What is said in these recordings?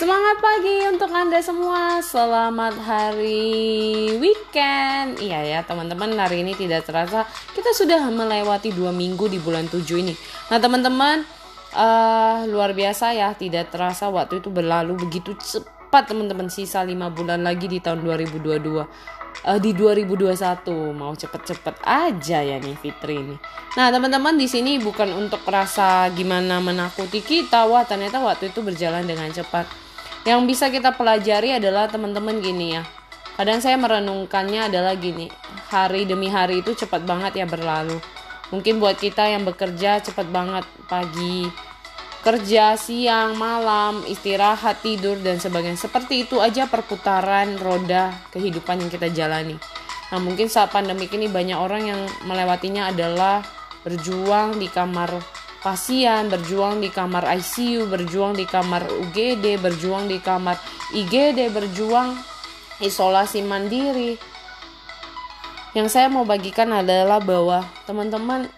Semangat pagi untuk Anda semua. Selamat hari weekend. Iya ya, teman-teman, hari ini tidak terasa kita sudah melewati dua minggu di bulan 7 ini. Nah, teman-teman, uh, luar biasa ya, tidak terasa waktu itu berlalu begitu cepat, teman-teman. Sisa 5 bulan lagi di tahun 2022 uh, di 2021 mau cepet-cepet aja ya nih Fitri ini. Nah teman-teman di sini bukan untuk rasa gimana menakuti kita, wah ternyata waktu itu berjalan dengan cepat. Yang bisa kita pelajari adalah teman-teman gini ya. Kadang saya merenungkannya adalah gini, hari demi hari itu cepat banget ya berlalu. Mungkin buat kita yang bekerja cepat banget pagi, kerja siang, malam, istirahat, tidur dan sebagainya. Seperti itu aja perputaran roda kehidupan yang kita jalani. Nah, mungkin saat pandemi ini banyak orang yang melewatinya adalah berjuang di kamar pasien, berjuang di kamar ICU, berjuang di kamar UGD, berjuang di kamar IGD, berjuang isolasi mandiri. Yang saya mau bagikan adalah bahwa teman-teman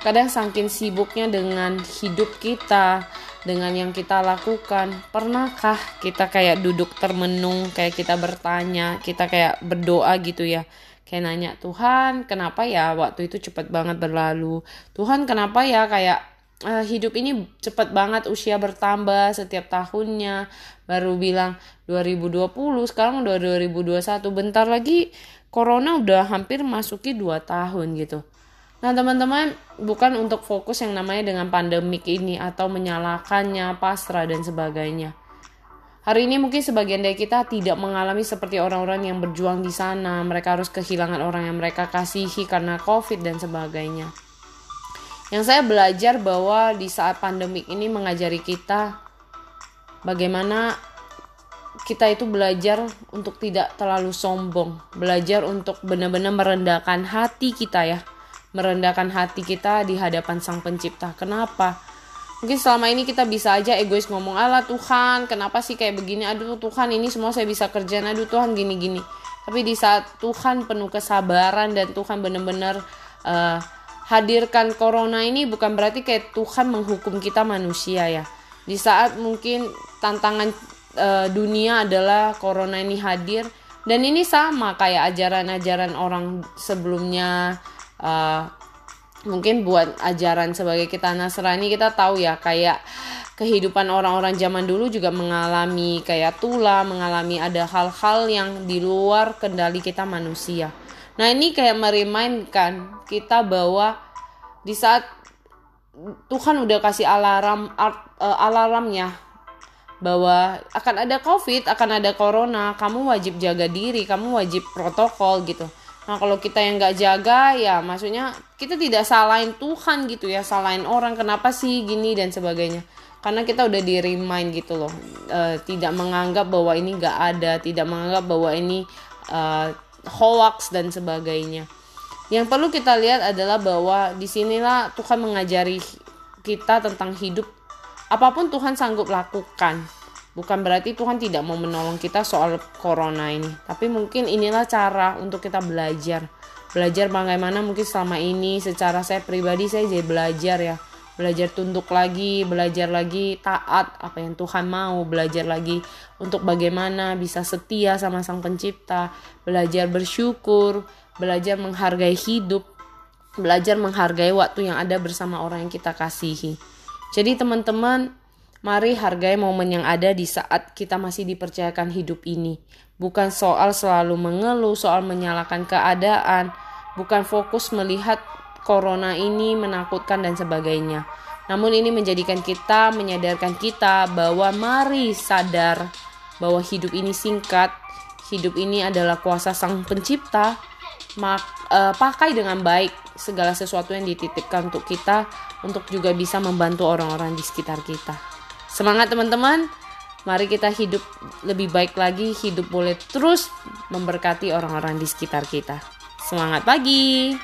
kadang saking sibuknya dengan hidup kita dengan yang kita lakukan pernahkah kita kayak duduk termenung kayak kita bertanya kita kayak berdoa gitu ya kayak nanya Tuhan kenapa ya waktu itu cepat banget berlalu? Tuhan kenapa ya kayak uh, hidup ini cepat banget usia bertambah setiap tahunnya? Baru bilang 2020 sekarang udah 2021 bentar lagi corona udah hampir masuki 2 tahun gitu. Nah, teman-teman, bukan untuk fokus yang namanya dengan pandemik ini atau menyalahkannya, pasrah dan sebagainya. Hari ini mungkin sebagian dari kita tidak mengalami seperti orang-orang yang berjuang di sana. Mereka harus kehilangan orang yang mereka kasihi karena COVID dan sebagainya. Yang saya belajar bahwa di saat pandemik ini mengajari kita bagaimana kita itu belajar untuk tidak terlalu sombong, belajar untuk benar-benar merendahkan hati kita ya merendahkan hati kita di hadapan Sang Pencipta. Kenapa? Mungkin selama ini kita bisa aja egois ngomong, Allah Tuhan, kenapa sih kayak begini? Aduh Tuhan, ini semua saya bisa kerjain. Aduh Tuhan, gini-gini. Tapi di saat Tuhan penuh kesabaran dan Tuhan benar-benar uh, hadirkan corona ini bukan berarti kayak Tuhan menghukum kita manusia ya. Di saat mungkin tantangan uh, dunia adalah corona ini hadir dan ini sama kayak ajaran-ajaran orang sebelumnya uh, mungkin buat ajaran sebagai kita Nasrani kita tahu ya kayak kehidupan orang-orang zaman dulu juga mengalami kayak tula, mengalami ada hal-hal yang di luar kendali kita manusia. Nah, ini kayak merimainkan kita bahwa di saat Tuhan udah kasih alarm uh, alarmnya bahwa akan ada COVID, akan ada corona, kamu wajib jaga diri, kamu wajib protokol gitu. Nah kalau kita yang nggak jaga ya maksudnya kita tidak salahin Tuhan gitu ya salahin orang kenapa sih gini dan sebagainya. Karena kita udah di remind gitu loh e, tidak menganggap bahwa ini nggak ada tidak menganggap bahwa ini e, hoax dan sebagainya. Yang perlu kita lihat adalah bahwa di sinilah Tuhan mengajari kita tentang hidup apa pun Tuhan sanggup lakukan Bukan berarti Tuhan tidak mau menolong kita soal corona ini, tapi mungkin inilah cara untuk kita belajar. Belajar bagaimana mungkin selama ini secara saya pribadi saya jadi belajar ya. Belajar tunduk lagi, belajar lagi taat apa yang Tuhan mau, belajar lagi untuk bagaimana bisa setia sama Sang Pencipta, belajar bersyukur, belajar menghargai hidup, belajar menghargai waktu yang ada bersama orang yang kita kasihi. Jadi teman-teman, Mari hargai momen yang ada di saat kita masih dipercayakan hidup ini. Bukan soal selalu mengeluh, soal menyalahkan keadaan, bukan fokus melihat corona ini menakutkan dan sebagainya. Namun ini menjadikan kita, menyadarkan kita bahwa mari sadar bahwa hidup ini singkat, hidup ini adalah kuasa sang pencipta, mak, uh, pakai dengan baik segala sesuatu yang dititipkan untuk kita untuk juga bisa membantu orang-orang di sekitar kita. Semangat teman-teman. Mari kita hidup lebih baik lagi, hidup boleh terus memberkati orang-orang di sekitar kita. Semangat pagi.